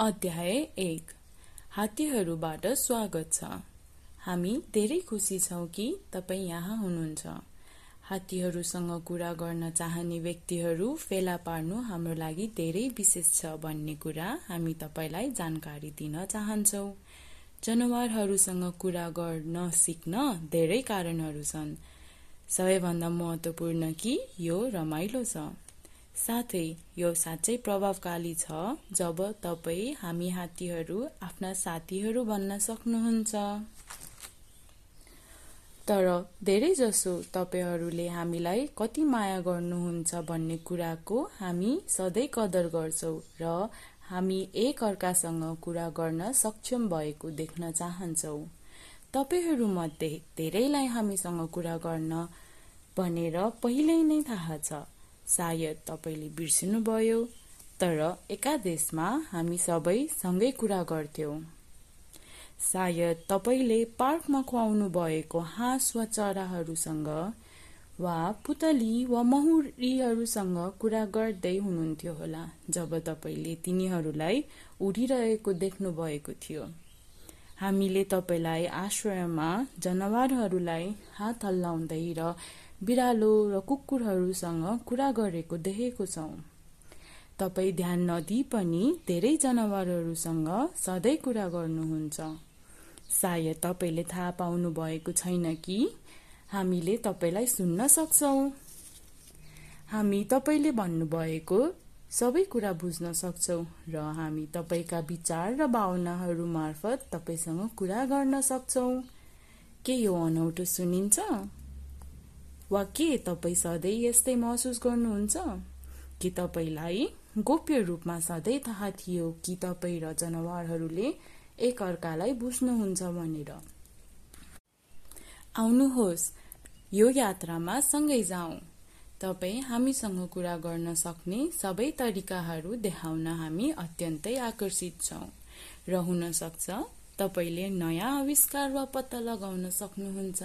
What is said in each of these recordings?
अध्याय एक। हात्तीहरूबाट स्वागत छ। हामी धेरै खुसी छौँ कि तपाईँ यहाँ हुनुहुन्छ। हात्तीहरूसँग कुरा गर्न चाहने व्यक्तिहरू फेला पार्नु हाम्रो लागि धेरै विशेष छ भन्ने कुरा हामी तपाईँलाई जानकारी दिन चाहन्छौँ। जनावरहरूसँग कुरा गर्न सिक्न धेरै कारणहरू छन्। सबैभन्दा महत्त्वपूर्ण कि यो रमाइलो छ? साथै यो साँच्चै प्रभावकारी छ जब तपाईँ हामी हात्तीहरू आफ्ना साथीहरू भन्न सक्नुहुन्छ। तर धेरैजसो तपाईँहरूले हामीलाई कति माया गर्नुहुन्छ भन्ने कुराको हामी सधैँ कदर गर्छौँ र हामी एक अर्कासँग कुरा गर्न सक्षम भएको देख्न चाहन्छौँ। तपाईँहरूमध्ये धेरैलाई हामीसँग कुरा गर्न भनेर पहिल्यै नै थाहा छ। सायद तपाईँले बिर्सिनुभयो तर एकादेशमा हामी सबै सँगै कुरा गर्थ्यौँ। सायद तपाईँले पार्कमा खुवाउनु भएको हाँस वा चराहरूसँग वा पुतली वा महुरीहरूसँग कुरा गर्दै हुनुहुन्थ्यो होला जब तपाईँले तिनीहरूलाई उडिरहेको देख्नुभएको थियो। हामीले तपाईँलाई आश्रयमा जनावरहरूलाई हात हल्लाउँदै र बिरालो र कुकुरहरूसँग कुरा गरेको देखेको छौँ। तपाईँ ध्यान नदिई पनि धेरै जनावरहरूसँग सधैँ कुरा गर्नुहुन्छ। सायद तपाईँले थाहा पाउनु भएको छैन कि हामीले तपाईँलाई सुन्न सक्छौँ। हामी तपाईँले भन्नुभएको सबै कुरा बुझ्न सक्छौँ र हामी तपाईँका विचार र भावनाहरू मार्फत तपाईँसँग कुरा गर्न सक्छौँ। के यो अनौठो सुनिन्छ? वा के तपाईँ सधैँ यस्तै महसुस गर्नुहुन्छ? कि तपाईँलाई गोप्य रूपमा सधैँ थाहा थियो कि तपाईँ र जनावरहरूले एक अर्कालाई बुझ्नुहुन्छ भनेर? आउनुहोस् यो यात्रामा सँगै जाउँ। तपाईँ हामीसँग कुरा गर्न सक्ने सबै तरिकाहरू देखाउन हामी अत्यन्तै आकर्षित छौँ। र हुन सक्छ तपाईँले नयाँ आविष्कार वा पत्ता लगाउन सक्नुहुन्छ।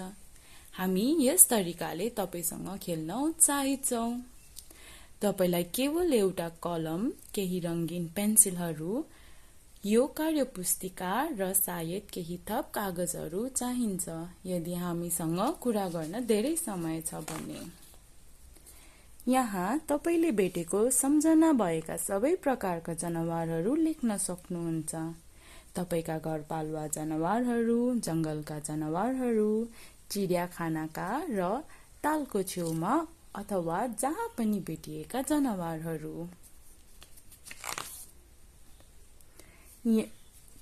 हामी यस तरिकाले तपाईँसँग खेल्न उत्साहित छौँ तपाईँलाई केवल एउटा कलम केही रङ्गीन पेन्सिलहरू यो कार्यपुस्तिका र सायद केही थप कागजहरू चाहिन्छ यदि हामीसँग कुरा गर्न धेरै समय छ भने। यहाँ तपाईँले भेटेको सम्झना भएका सबै प्रकारका जनावरहरू लेख्न सक्नुहुन्छ। तपाईँका घरपालुवा जनावरहरू जङ्गलका जनावरहरू चिडियाखानाका र तालको छेउमा अथवा जहाँ पनि भेटिएका जनावरहरू।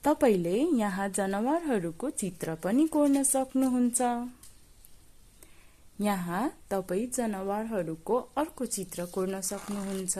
तपाईँले यहाँ जनावरहरूको चित्र पनि कोर्न सक्नुहुन्छ। यहाँ तपाईँ जनावरहरूको अर्को चित्र कोर्न सक्नुहुन्छ।